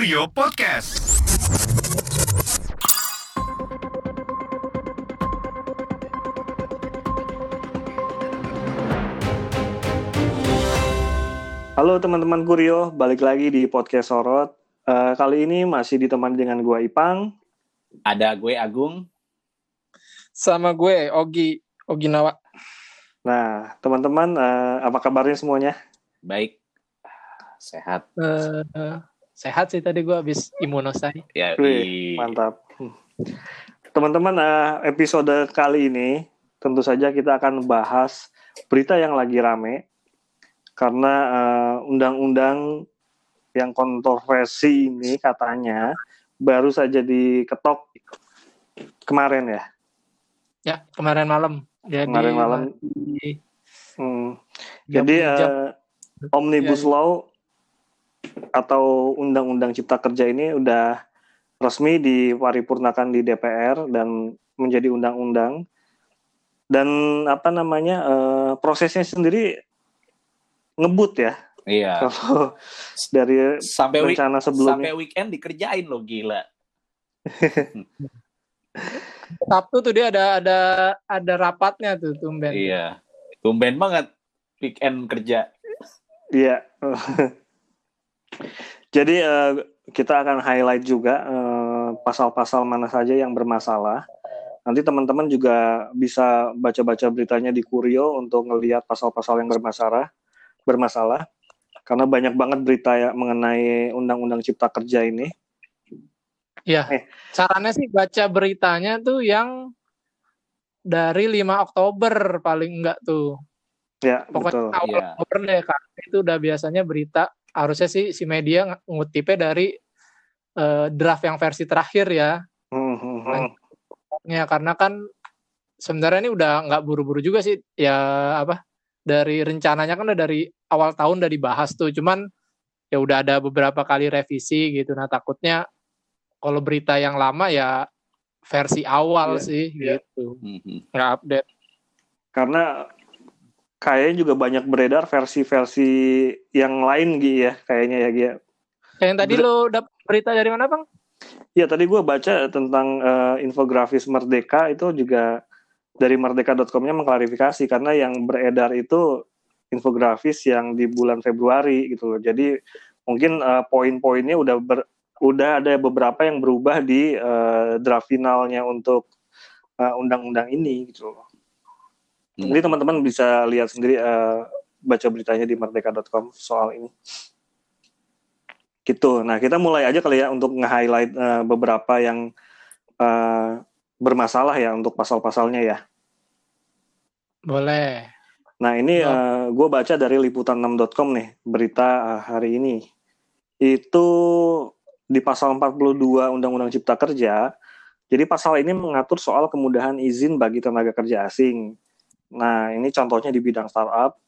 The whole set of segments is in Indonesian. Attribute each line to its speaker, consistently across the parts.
Speaker 1: Kurio Podcast.
Speaker 2: Halo teman-teman Kurio, balik lagi di podcast Sorot. Eh, kali ini masih ditemani dengan gua Ipang.
Speaker 3: Ada gue Agung.
Speaker 4: sama gue Ogi Ogi Nawa.
Speaker 2: Nah, teman-teman, eh, apa kabarnya semuanya?
Speaker 3: Baik. Sehat.
Speaker 4: Eh, eh, sehat sih tadi gue habis imunosai.
Speaker 3: Ya,
Speaker 2: Wih, mantap. Teman-teman, eh, episode kali ini tentu saja kita akan bahas berita yang lagi rame karena eh, undang-undang yang kontroversi ini katanya baru saja diketok kemarin ya.
Speaker 4: Ya kemarin malam. Jadi
Speaker 2: Kemarin malam.
Speaker 4: di
Speaker 2: Hmm. Jadi
Speaker 4: jam-
Speaker 2: eh, omnibus
Speaker 4: Iya, iya.
Speaker 2: law atau undang-undang cipta kerja ini udah resmi diparipurnakan di DPR dan menjadi undang-undang. Dan apa namanya eh, prosesnya sendiri ngebut ya
Speaker 3: Iya.
Speaker 2: kalau dari
Speaker 3: Sampai week,
Speaker 2: rencana
Speaker 3: sampai
Speaker 2: sebelumnya.
Speaker 3: weekend dikerjain lo gila.
Speaker 4: Sabtu tuh dia ada ada ada rapatnya tuh tumben.
Speaker 3: Iya. Tumben banget weekend kerja.
Speaker 2: Iya. Jadi eh, kita akan highlight juga eh, pasal-pasal mana saja yang bermasalah. Nanti teman-teman juga bisa baca-baca beritanya di Kurio untuk ngelihat pasal-pasal yang bermasalah, bermasalah. Karena banyak banget berita ya mengenai Undang-Undang Cipta Kerja ini.
Speaker 4: Iya.
Speaker 2: Eh.
Speaker 4: Sarannya sih baca beritanya tuh yang dari 5 Oktober paling enggak tuh.
Speaker 2: Ya,
Speaker 4: Pokoknya
Speaker 2: betul.
Speaker 4: awal
Speaker 3: Iya.
Speaker 4: Oktober deh Kak. Itu udah biasanya berita harusnya sih si media ng- ngutipnya dari eh, draft yang versi terakhir ya.
Speaker 2: Hmm, hmm, hmm.
Speaker 4: Ya karena kan sebenarnya ini udah nggak buru-buru juga sih ya apa dari rencananya kan udah dari awal tahun udah dibahas tuh cuman ya udah ada beberapa kali revisi gitu nah takutnya kalau berita yang lama ya versi awal
Speaker 2: Iya,
Speaker 4: sih
Speaker 2: iya.
Speaker 4: gitu nggak update
Speaker 2: Karena kayaknya juga banyak beredar versi-versi yang lain Gi ya, kayaknya ya Gi. ya.
Speaker 4: yang tadi
Speaker 2: Ber-
Speaker 4: lo dapet berita dari mana bang
Speaker 2: Ya tadi gue baca tentang eh, infografis Merdeka itu juga dari merdeka.com-nya mengklarifikasi karena yang beredar itu infografis yang di bulan Februari gitu loh. Jadi mungkin eh, poin-poinnya udah ber- udah ada beberapa yang berubah di eh, draft finalnya untuk eh, undang-undang ini gitu loh.
Speaker 3: Hmm.
Speaker 2: Jadi teman-teman bisa lihat sendiri eh, baca beritanya di merdeka.com soal ini. Gitu. Nah, kita mulai aja kali ya untuk nge-highlight eh, beberapa yang eh, bermasalah ya untuk pasal-pasalnya ya.
Speaker 4: boleh
Speaker 2: Nah, ini
Speaker 4: Oh.
Speaker 2: gue baca dari liputan6.com nih, berita eh, hari ini. Itu di pasal 42 Undang-Undang Cipta Kerja, jadi pasal ini mengatur soal kemudahan izin bagi tenaga kerja asing. Nah, ini contohnya di bidang startup.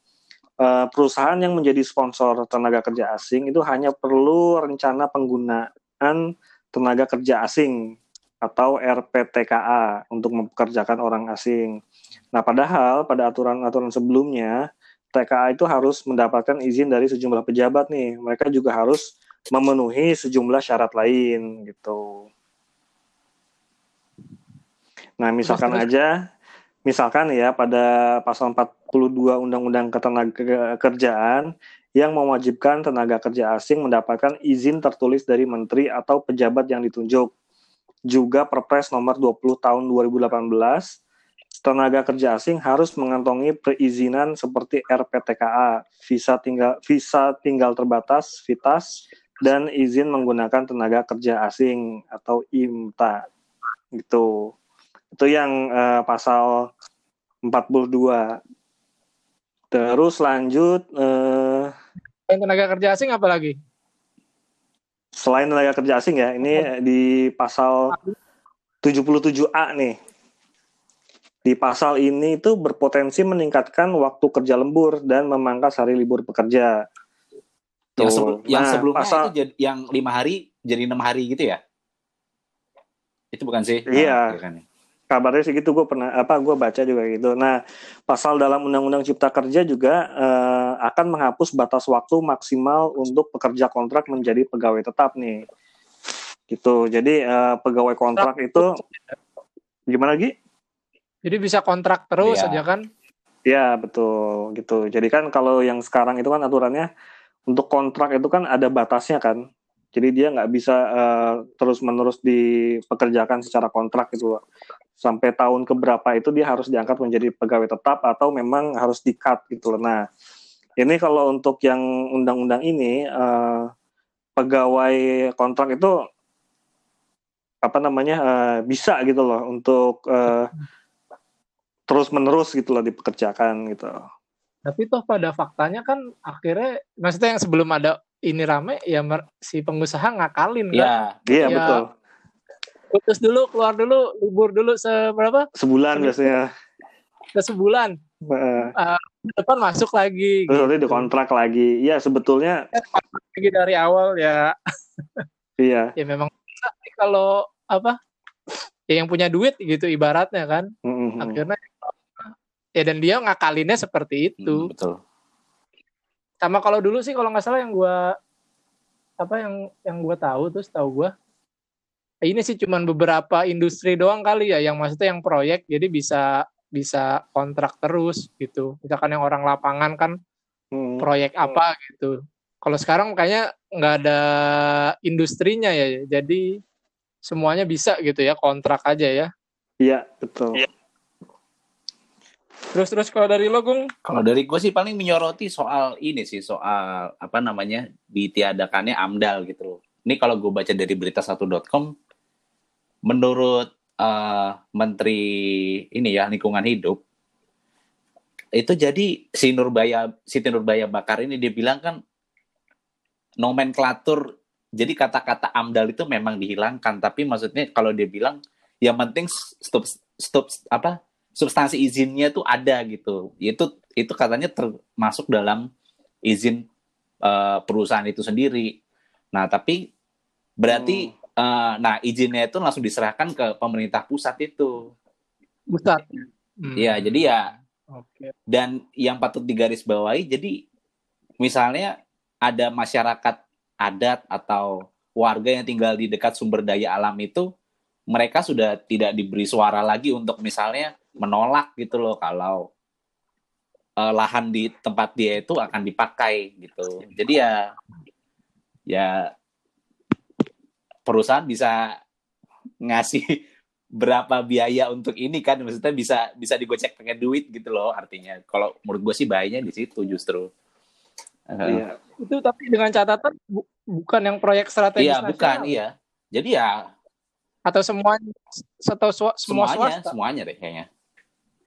Speaker 2: Eh, perusahaan yang menjadi sponsor tenaga kerja asing itu hanya perlu rencana penggunaan tenaga kerja asing atau RPTKA untuk mempekerjakan orang asing. Nah, padahal pada aturan-aturan sebelumnya, TKA itu harus mendapatkan izin dari sejumlah pejabat nih. Mereka juga harus memenuhi sejumlah syarat lain gitu. Nah, misalkan aja, misalkan ya pada pasal 42 Undang-Undang Ketenagakerjaan yang mewajibkan tenaga kerja asing mendapatkan izin tertulis dari menteri atau pejabat yang ditunjuk. Juga Perpres nomor 20 tahun 2018 tenaga kerja asing harus mengantongi perizinan seperti RPTKA, visa tinggal visa tinggal terbatas, VITAS, dan izin menggunakan tenaga kerja asing atau IMTA. Gitu. Itu yang eh, pasal 42. Terus lanjut eh,
Speaker 4: Yang tenaga kerja asing apa lagi
Speaker 2: selain tenaga kerja asing ya, ini di pasal 77A nih. Di pasal ini itu berpotensi meningkatkan waktu kerja lembur dan memangkas hari libur pekerja.
Speaker 3: Yang, sebelum, yang
Speaker 2: Nah,
Speaker 3: sebelumnya
Speaker 2: pasal-
Speaker 3: itu jadi, yang lima hari jadi enam hari gitu ya? Itu bukan sih?
Speaker 2: Iya.
Speaker 3: Kan.
Speaker 2: Kabarnya sih gitu gue pernah apa gue baca juga gitu. Nah pasal dalam Undang-Undang Cipta Kerja juga eh, akan menghapus batas waktu maksimal untuk pekerja kontrak menjadi pegawai tetap nih. Gitu. Jadi uh, pegawai kontrak itu gimana Gi?
Speaker 4: Jadi bisa kontrak terus aja kan?
Speaker 2: Ya betul gitu. Jadi kan kalau yang sekarang itu kan aturannya untuk kontrak itu kan ada batasnya kan. Jadi dia nggak bisa terus menerus dipekerjakan secara kontrak gitu loh. Sampai tahun keberapa itu dia harus diangkat menjadi pegawai tetap atau memang harus di cut gitu loh. Nah ini kalau untuk yang undang-undang ini eh, pegawai kontrak itu apa namanya eh, bisa gitu loh untuk eh, terus menerus gitu loh dipekerjakan gitu.
Speaker 4: Tapi toh pada faktanya kan akhirnya maksudnya yang sebelum ada ini rame ya mer- si pengusaha ngakalin kan.
Speaker 3: Ya,
Speaker 2: Iya
Speaker 4: Ya.
Speaker 2: betul.
Speaker 4: Putus dulu, keluar dulu, libur dulu seberapa?
Speaker 2: Sebulan biasanya.
Speaker 4: Ke sebulan.
Speaker 2: Heeh.
Speaker 4: Depan masuk lagi.
Speaker 2: Terus nanti
Speaker 4: gitu.
Speaker 2: dikontrak lagi. Iya sebetulnya
Speaker 4: lagi dari awal ya
Speaker 2: iya.
Speaker 4: ya memang kalau apa ya yang punya duit gitu ibaratnya kan
Speaker 2: Mm-mm.
Speaker 4: akhirnya ya dan dia ngakalinnya seperti itu
Speaker 3: hmm, betul.
Speaker 4: sama kalau dulu sih kalau nggak salah yang gua apa yang yang gua tahu terus tahu gua eh, ini sih cuman beberapa industri doang kali ya yang maksudnya yang proyek jadi bisa bisa kontrak terus gitu misalkan yang orang lapangan kan
Speaker 2: Mm.
Speaker 4: proyek apa gitu. Kalau sekarang kayaknya nggak ada industrinya ya, jadi semuanya bisa gitu ya kontrak aja ya.
Speaker 2: Iya betul.
Speaker 4: Terus terus kalau dari lo Gung,
Speaker 3: Kalau dari gue sih paling menyoroti soal ini sih, soal apa namanya ditiadakannya AMDAL gitu loh. Ini kalau gue baca dari berita1.com, menurut eh, Menteri ini ya lingkungan hidup, itu jadi si Nurbaya Siti Nurbaya Bakar ini dia bilang kan nomenklatur jadi kata-kata AMDAL itu memang dihilangkan tapi maksudnya kalau dia bilang yang penting stop stop apa substansi izinnya tuh ada gitu. Itu itu katanya termasuk dalam izin eh, perusahaan itu sendiri. Nah, tapi berarti eh, nah izinnya itu langsung diserahkan ke pemerintah pusat itu.
Speaker 4: Ustad. Hmm.
Speaker 3: Ya, jadi ya
Speaker 4: Oke.
Speaker 3: dan yang patut digarisbawahi jadi misalnya ada masyarakat adat atau warga yang tinggal di dekat sumber daya alam itu mereka sudah tidak diberi suara lagi untuk misalnya menolak gitu loh kalau eh, lahan di tempat dia itu akan dipakai gitu jadi ya ya perusahaan bisa ngasih berapa biaya untuk ini kan? Maksudnya bisa bisa digocek pakai duit gitu loh artinya. Kalau menurut gue sih bahayanya di situ justru. Eh,
Speaker 2: Iya.
Speaker 4: Itu tapi dengan catatan bu- bukan yang proyek strategis
Speaker 3: iya
Speaker 4: nasional.
Speaker 3: bukan iya. Jadi ya
Speaker 4: Atau semuanya atau swa- semua
Speaker 3: semuanya
Speaker 4: swasta.
Speaker 3: semuanya deh kayaknya.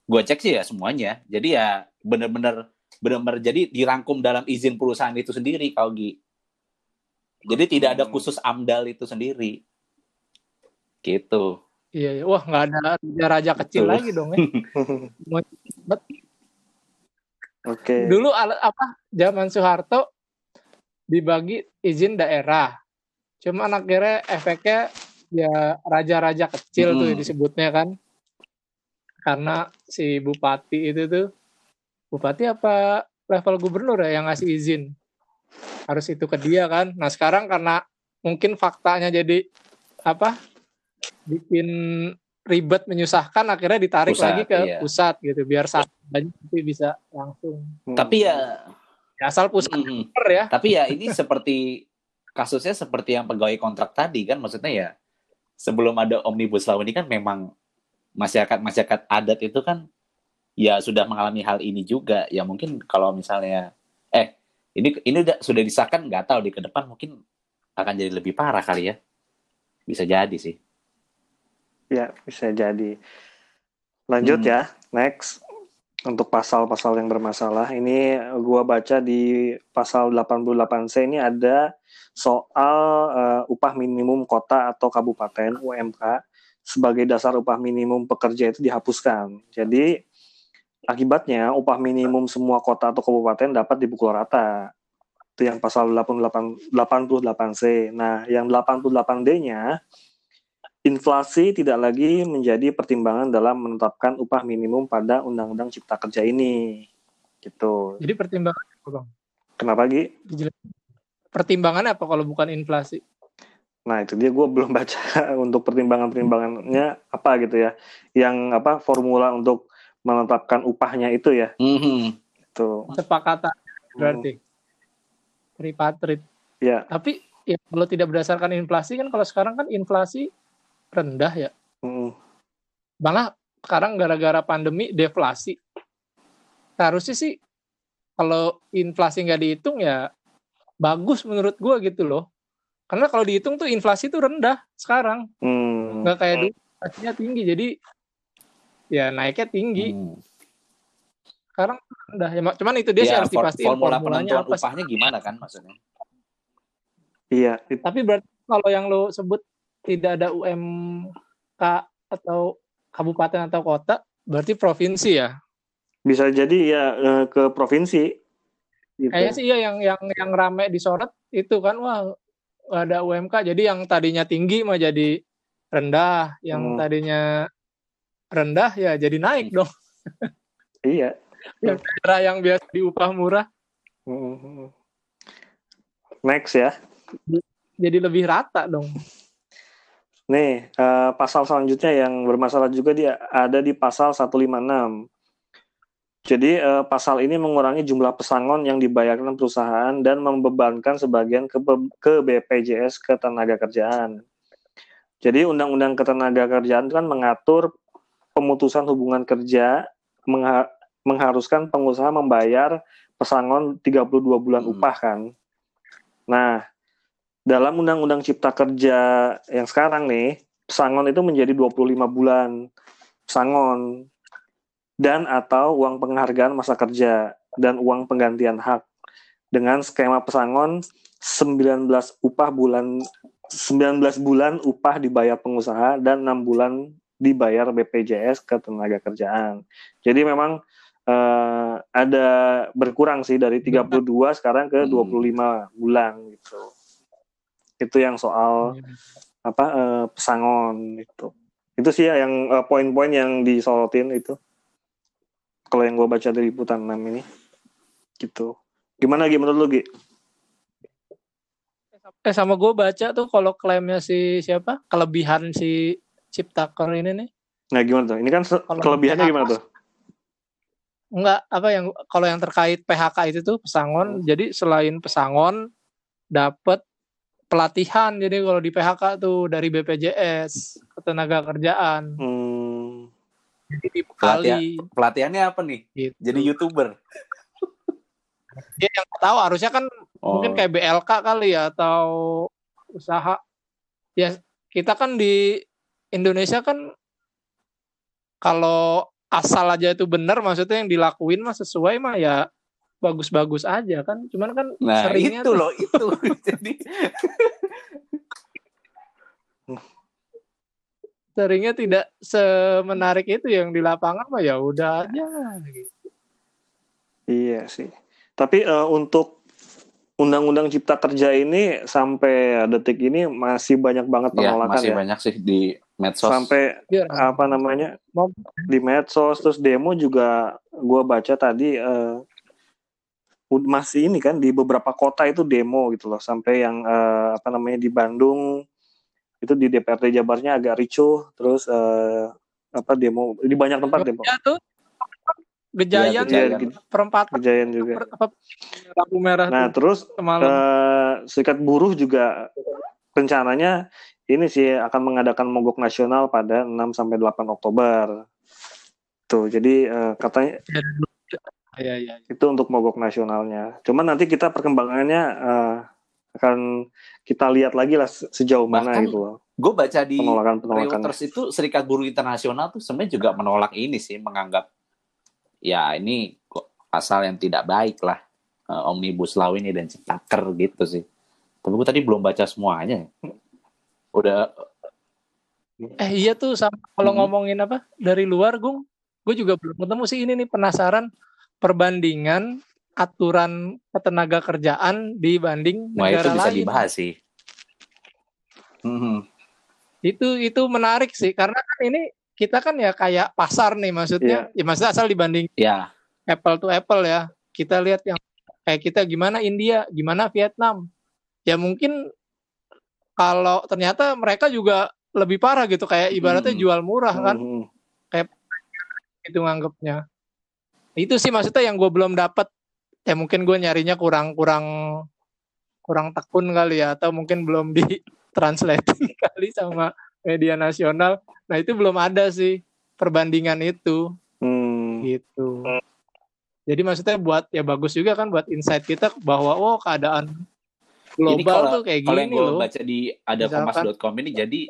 Speaker 3: Gue cek sih ya semuanya. Jadi ya bener-bener bener-bener jadi dirangkum dalam izin perusahaan itu sendiri kalau Gi jadi tidak ada
Speaker 2: Hmm.
Speaker 3: khusus amdal itu sendiri gitu
Speaker 4: Iya, iya. wah nggak ada raja-raja kecil
Speaker 3: Betul.
Speaker 4: lagi dong ya.
Speaker 2: Oke.
Speaker 4: Dulu al- apa zaman Soeharto dibagi izin daerah. Cuman akhirnya efeknya ya raja-raja kecil tuh
Speaker 3: Mm-mm.
Speaker 4: disebutnya kan. Karena si bupati itu tuh bupati apa level gubernur ya yang ngasih izin. Harus itu ke dia kan. Nah, sekarang karena mungkin faktanya jadi apa? bikin ribet menyusahkan akhirnya ditarik
Speaker 3: Pusat,
Speaker 4: lagi ke
Speaker 3: iya.
Speaker 4: pusat gitu biar satu aja nanti bisa langsung
Speaker 2: Hmm.
Speaker 3: tapi ya
Speaker 4: Ya, asal pusat
Speaker 3: mm,
Speaker 4: bener ya.
Speaker 3: Tapi ya ini seperti kasusnya seperti yang pegawai kontrak tadi kan maksudnya ya sebelum ada omnibus law ini kan memang masyarakat masyarakat adat itu kan ya sudah mengalami hal ini juga ya mungkin kalau misalnya ini ini udah sudah disahkan nggak tahu di ke depan mungkin akan jadi lebih parah kali ya bisa jadi sih
Speaker 2: Ya, bisa jadi. Lanjut
Speaker 3: Hmm.
Speaker 2: ya, next. Untuk pasal-pasal yang bermasalah, ini gua baca di pasal 88C ini ada soal eh, upah minimum kota atau kabupaten UMK sebagai dasar upah minimum pekerja itu dihapuskan. Jadi akibatnya upah minimum semua kota atau kabupaten dapat dipukul rata. Itu yang pasal 88 88C. Nah, yang 88D-nya inflasi tidak lagi menjadi pertimbangan dalam menetapkan upah minimum pada Undang-Undang Cipta Kerja ini. Gitu.
Speaker 4: Jadi pertimbangan apa bang?
Speaker 2: Kenapa Gi?
Speaker 4: Dijelasin. Pertimbangannya apa kalau bukan inflasi?
Speaker 2: Nah itu dia gue belum baca untuk pertimbangan-pertimbangannya apa gitu ya, yang apa formula untuk menetapkan upahnya itu ya.
Speaker 3: Mhm.
Speaker 2: Itu.
Speaker 4: Sepakatan berarti. Tripartit.
Speaker 2: Ya.
Speaker 4: Tapi ya kalau tidak berdasarkan inflasi kan kalau sekarang kan inflasi rendah ya.
Speaker 2: Mm.
Speaker 4: Malah sekarang gara-gara pandemi deflasi. Harusnya sih kalau inflasi nggak dihitung ya bagus menurut gua gitu loh. Karena kalau dihitung tuh inflasi tuh rendah sekarang.
Speaker 2: Mm.
Speaker 4: Nggak kayak dulu inflasinya tinggi. Jadi ya naiknya tinggi.
Speaker 3: Hmm.
Speaker 4: Sekarang rendah. Ya, cuman itu dia sih
Speaker 3: Ya,
Speaker 4: harus
Speaker 3: for-
Speaker 4: dipastiin
Speaker 3: formula
Speaker 4: formulanya
Speaker 3: penentuan
Speaker 4: apa sih.
Speaker 3: upahnya gimana kan maksudnya?
Speaker 2: Iya.
Speaker 4: Tapi berarti kalau yang lo sebut tidak ada UMK atau kabupaten atau kota, berarti provinsi ya?
Speaker 2: Bisa jadi ya eh, ke provinsi. Gitu.
Speaker 4: Kayaknya sih iya yang yang yang rame disorot itu kan wah ada UMK. Jadi yang tadinya tinggi mah jadi rendah, yang
Speaker 2: Hmm.
Speaker 4: tadinya rendah ya jadi naik dong.
Speaker 2: Iya.
Speaker 4: Yang daerah yang biasa diupah murah.
Speaker 2: Next ya.
Speaker 4: jadi lebih rata dong.
Speaker 2: Nih, eh, pasal selanjutnya yang bermasalah juga dia ada di pasal 156. Jadi eh, pasal ini mengurangi jumlah pesangon yang dibayarkan perusahaan dan membebankan sebagian ke, ke BPJS Ketenagakerjaan. Jadi Undang-Undang Ketenagakerjaan itu kan mengatur pemutusan hubungan kerja mengha- mengharuskan pengusaha membayar pesangon 32 bulan
Speaker 3: Hmm.
Speaker 2: upah kan. Nah, dalam Undang-Undang Cipta Kerja yang sekarang nih, pesangon itu menjadi 25 bulan pesangon dan atau uang penghargaan masa kerja dan uang penggantian hak dengan skema pesangon 19 upah bulan 19 bulan upah dibayar pengusaha dan 6 bulan dibayar BPJS Ketenagakerjaan. Jadi memang eh, ada berkurang sih dari 32 sekarang ke
Speaker 3: Hmm.
Speaker 2: 25 bulan gitu. Itu yang soal apa eh, pesangon itu. Itu sih ya yang eh, poin-poin yang disorotin itu. Kalau yang gue baca dari liputan 6 ini. Gitu. Gimana Gi menurut lu Gi?
Speaker 4: Eh sama gue baca tuh kalau klaimnya si siapa kelebihan si Ciptaker ini nih
Speaker 2: Nah gimana tuh? Ini kan
Speaker 4: Kalau
Speaker 2: kelebihannya
Speaker 4: PHK
Speaker 2: gimana tuh?
Speaker 4: enggak apa yang kalau yang terkait PHK itu tuh pesangon jadi selain pesangon dapat pelatihan jadi kalau di PHK tuh dari BPJS ketenaga kerjaan
Speaker 2: Hmm,
Speaker 4: jadi dibekali
Speaker 3: Pelatihannya apa nih?
Speaker 4: gitu.
Speaker 3: Jadi youtuber.
Speaker 4: Ya, yang tahu harusnya kan
Speaker 3: Oh.
Speaker 4: mungkin kayak BLK kali ya atau usaha ya kita kan di Indonesia kan kalau asal aja itu benar maksudnya yang dilakuin mah sesuai mah ya bagus-bagus aja kan cuman kan
Speaker 3: Nah,
Speaker 4: seringnya
Speaker 3: itu
Speaker 4: tuh-
Speaker 3: loh, itu. Jadi
Speaker 4: seringnya tidak semenarik itu yang di lapangan mah ya udah aja gitu.
Speaker 2: iya sih. Tapi eh, untuk Undang-Undang Cipta Kerja ini sampai detik ini masih banyak banget
Speaker 3: ya,
Speaker 2: penolakan
Speaker 3: masih
Speaker 2: ya.
Speaker 3: banyak sih di medsos.
Speaker 2: Sampai
Speaker 4: Biar
Speaker 2: apa namanya di medsos terus demo juga gua baca tadi ud- masih ini kan di beberapa kota itu demo gitu loh. Sampai yang eh, apa namanya di Bandung itu di DPRD Jabarnya agak ricuh terus eh, apa demo di banyak tempat demo.
Speaker 4: Ya tuh? Gejayan
Speaker 3: Iya,
Speaker 2: Gejayan.
Speaker 4: perempatan
Speaker 2: kejadian juga.
Speaker 4: Apa lampu merah
Speaker 2: nah
Speaker 4: tuh
Speaker 2: terus
Speaker 4: semalam.
Speaker 2: eh, serikat buruh juga rencananya ini sih akan mengadakan mogok nasional pada 6 sampai 8 Oktober tuh jadi eh, katanya
Speaker 4: ya ya
Speaker 2: itu untuk mogok nasionalnya. Cuman nanti kita perkembangannya eh, akan kita lihat lagi lah se- sejauh mana
Speaker 3: Bahkan
Speaker 2: gitu loh
Speaker 3: Gue baca di
Speaker 2: penolakan penolakan.
Speaker 3: Reuters itu Serikat Buruh Internasional tuh sebenarnya juga menolak ini sih, menganggap ya ini kok pasal yang tidak baik lah eh, omnibus law ini dan ciptaker gitu sih. Tapi gue tadi belum baca semuanya. Udah
Speaker 4: eh iya tuh sama kalau
Speaker 3: Hmm.
Speaker 4: ngomongin apa dari luar gung gue juga belum ketemu sih ini nih penasaran perbandingan aturan ketenaga kerjaan dibanding
Speaker 3: wah itu
Speaker 4: negara
Speaker 3: bisa
Speaker 4: lain
Speaker 3: dibahas sih. Mhm.
Speaker 4: itu itu menarik sih karena kan ini kita kan ya kayak pasar nih maksudnya ya maksudnya asal dibanding
Speaker 3: Ya,
Speaker 4: apple to apple ya kita lihat yang kayak kita gimana India gimana Vietnam ya mungkin kalau ternyata mereka juga lebih parah gitu kayak ibaratnya
Speaker 3: Hmm.
Speaker 4: jual murah kan
Speaker 2: Hmm.
Speaker 4: itu nganggapnya itu sih maksudnya yang gue belum dapat ya mungkin gue nyarinya kurang kurang kurang tekun kali ya atau mungkin belum di translating kali sama media nasional nah itu belum ada sih perbandingan itu
Speaker 2: Hmm.
Speaker 4: gitu jadi maksudnya buat ya bagus juga kan buat insight kita bahwa oh keadaan global
Speaker 3: Ini kalau-
Speaker 4: tuh kayak
Speaker 3: Kalau yang gue
Speaker 4: loh
Speaker 3: baca di adakomas.com ini jadi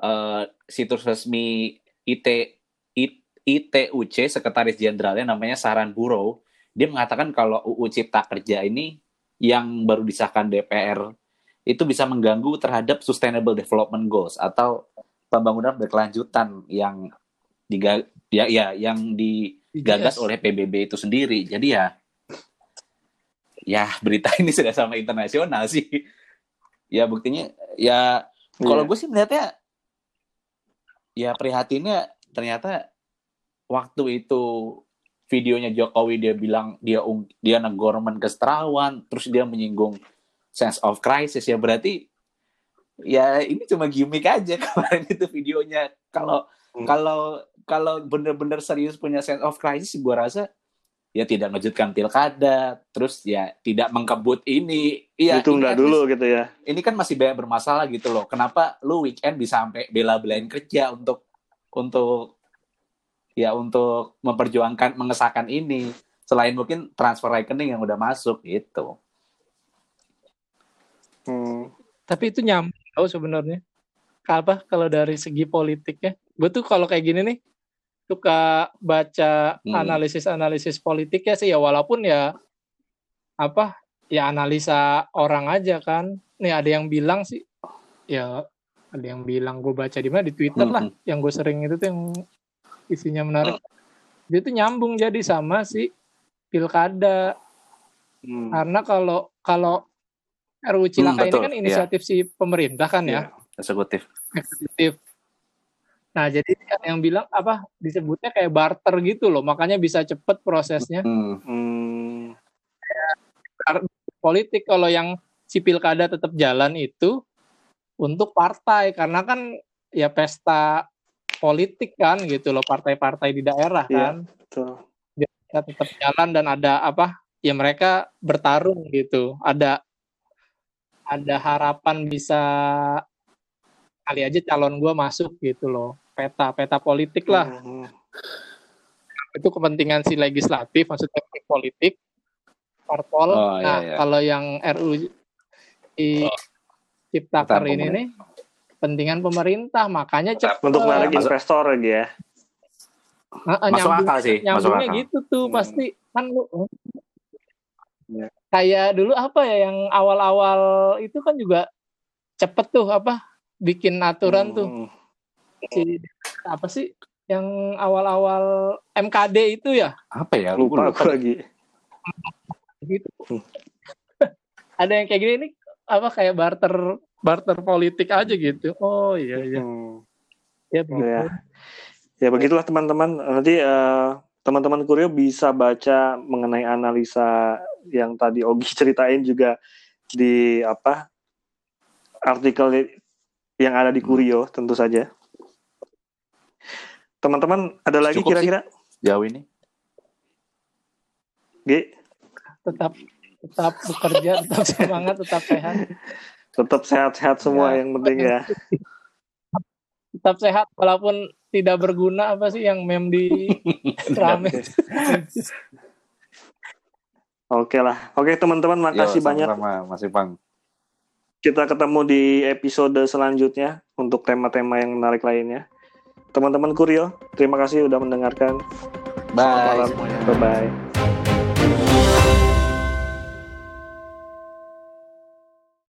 Speaker 3: eh, situs resmi IT, I- ITUC sekretaris jenderalnya namanya Saran Burrow dia mengatakan kalau UU Cipta Kerja ini yang baru disahkan DPR itu bisa mengganggu terhadap Sustainable Development Goals atau pembangunan berkelanjutan yang diga ya ya yang digagas
Speaker 4: Yes.
Speaker 3: oleh PBB itu sendiri. Jadi ya ya berita ini sudah sama internasional sih. Ya buktinya ya kalau
Speaker 2: Iya.
Speaker 3: gue sih melihatnya ya prihatinnya ternyata waktu itu videonya Jokowi dia bilang dia dia negor keserawan terus dia menyinggung sense of crisis ya berarti ya ini cuma gimmick aja kemarin itu videonya kalau
Speaker 2: Hmm.
Speaker 3: kalau kalau bener-bener serius punya sense of crisis gue rasa ya tidak mengejutkan pilkada terus ya tidak mengkebut ini iya
Speaker 2: Ditunda
Speaker 3: ini at
Speaker 2: dulu
Speaker 3: least-
Speaker 2: gitu ya.
Speaker 3: ini kan masih banyak bermasalah gitu loh. Kenapa lu weekend bisa sampai bela-belain kerja untuk untuk ya untuk memperjuangkan mengesahkan ini selain mungkin transfer rekening yang udah masuk gitu.
Speaker 2: Hmm.
Speaker 4: tapi itu nyambung tau sebenarnya apa kalau dari segi politiknya gue tuh kalau kayak gini nih suka baca
Speaker 3: Hmm.
Speaker 4: analisis-analisis politiknya sih ya walaupun ya apa ya analisa orang aja kan nih ada yang bilang sih ya ada yang bilang gue baca di mana di Twitter lah
Speaker 3: Mhm.
Speaker 4: yang gue sering itu tuh yang isinya menarik dia tuh nyambung jadi sama si pilkada
Speaker 2: Hmm.
Speaker 4: karena kalau kalau RUU Cilaka ini
Speaker 3: betul,
Speaker 4: kan inisiatif si pemerintah kan ya
Speaker 2: Iya.
Speaker 3: Eksekutif.
Speaker 4: eksekutif. Nah, jadi kan yang bilang apa disebutnya kayak barter gitu loh, makanya bisa cepet prosesnya.
Speaker 3: Hmm.
Speaker 2: Hmm.
Speaker 4: Politik kalau yang si pilkada tetap jalan itu untuk partai karena kan ya pesta politik kan gitu loh, partai-partai di daerah
Speaker 2: Iya.
Speaker 4: kan.
Speaker 2: Betul.
Speaker 4: Mereka tetap jalan dan ada apa? Ya mereka bertarung gitu. Ada ada harapan bisa kali aja calon gua masuk gitu loh. Peta peta politik lah.
Speaker 2: Hmm.
Speaker 4: itu kepentingan si legislatif maksudnya politik parpol
Speaker 3: Oh, iya,
Speaker 4: nah
Speaker 3: iya.
Speaker 4: kalau yang RU di Ciptaker
Speaker 3: Tentang
Speaker 4: ini nih kepentingan pemerintah makanya cepat
Speaker 2: Untuk menarik
Speaker 3: Masuk-
Speaker 2: investor lagi ya.
Speaker 4: Nah,
Speaker 3: Masuk
Speaker 4: nyambung-
Speaker 3: akal sih, masuk
Speaker 4: nyambungnya
Speaker 3: akal.
Speaker 4: gitu tuh
Speaker 2: Hmm.
Speaker 4: pasti kan lu
Speaker 2: Iya.
Speaker 4: kayak dulu apa ya yang awal-awal itu kan juga cepet tuh apa bikin aturan tuh
Speaker 2: Hmm.
Speaker 4: Si apa sih yang awal-awal MKD itu ya
Speaker 3: Apa ya?
Speaker 2: Lupa aku lagi.
Speaker 4: gitu.
Speaker 2: Hmm.
Speaker 4: Ada yang kayak gini nih apa kayak barter barter politik aja gitu. Oh iya iya.
Speaker 2: Hmm.
Speaker 4: Ya begitu.
Speaker 2: Ya. Ya begitulah teman-teman. Nanti eh, teman-teman Kurio bisa baca mengenai analisa yang tadi Ogi ceritain juga di apa artikel yang ada di Kurio tentu saja. Teman-teman ada lagi
Speaker 3: Cukup sih.
Speaker 2: kira-kira?
Speaker 3: Jauh ini.
Speaker 2: G,
Speaker 4: Tetap tetap bekerja, tetap semangat, tetap sehat.
Speaker 2: tetap sehat-sehat semua
Speaker 3: Ya.
Speaker 2: yang penting ya.
Speaker 4: Tetap sehat walaupun tidak berguna apa sih yang mem di rame.
Speaker 2: Oke lah. Oke teman-teman, makasih
Speaker 3: Yo,
Speaker 2: banyak.
Speaker 3: sama-sama, Mas Ipang.
Speaker 2: Kita ketemu di episode selanjutnya untuk tema-tema yang menarik lainnya. Teman-teman Kurio, terima kasih sudah mendengarkan.
Speaker 3: Bye
Speaker 2: malam. Bye-bye.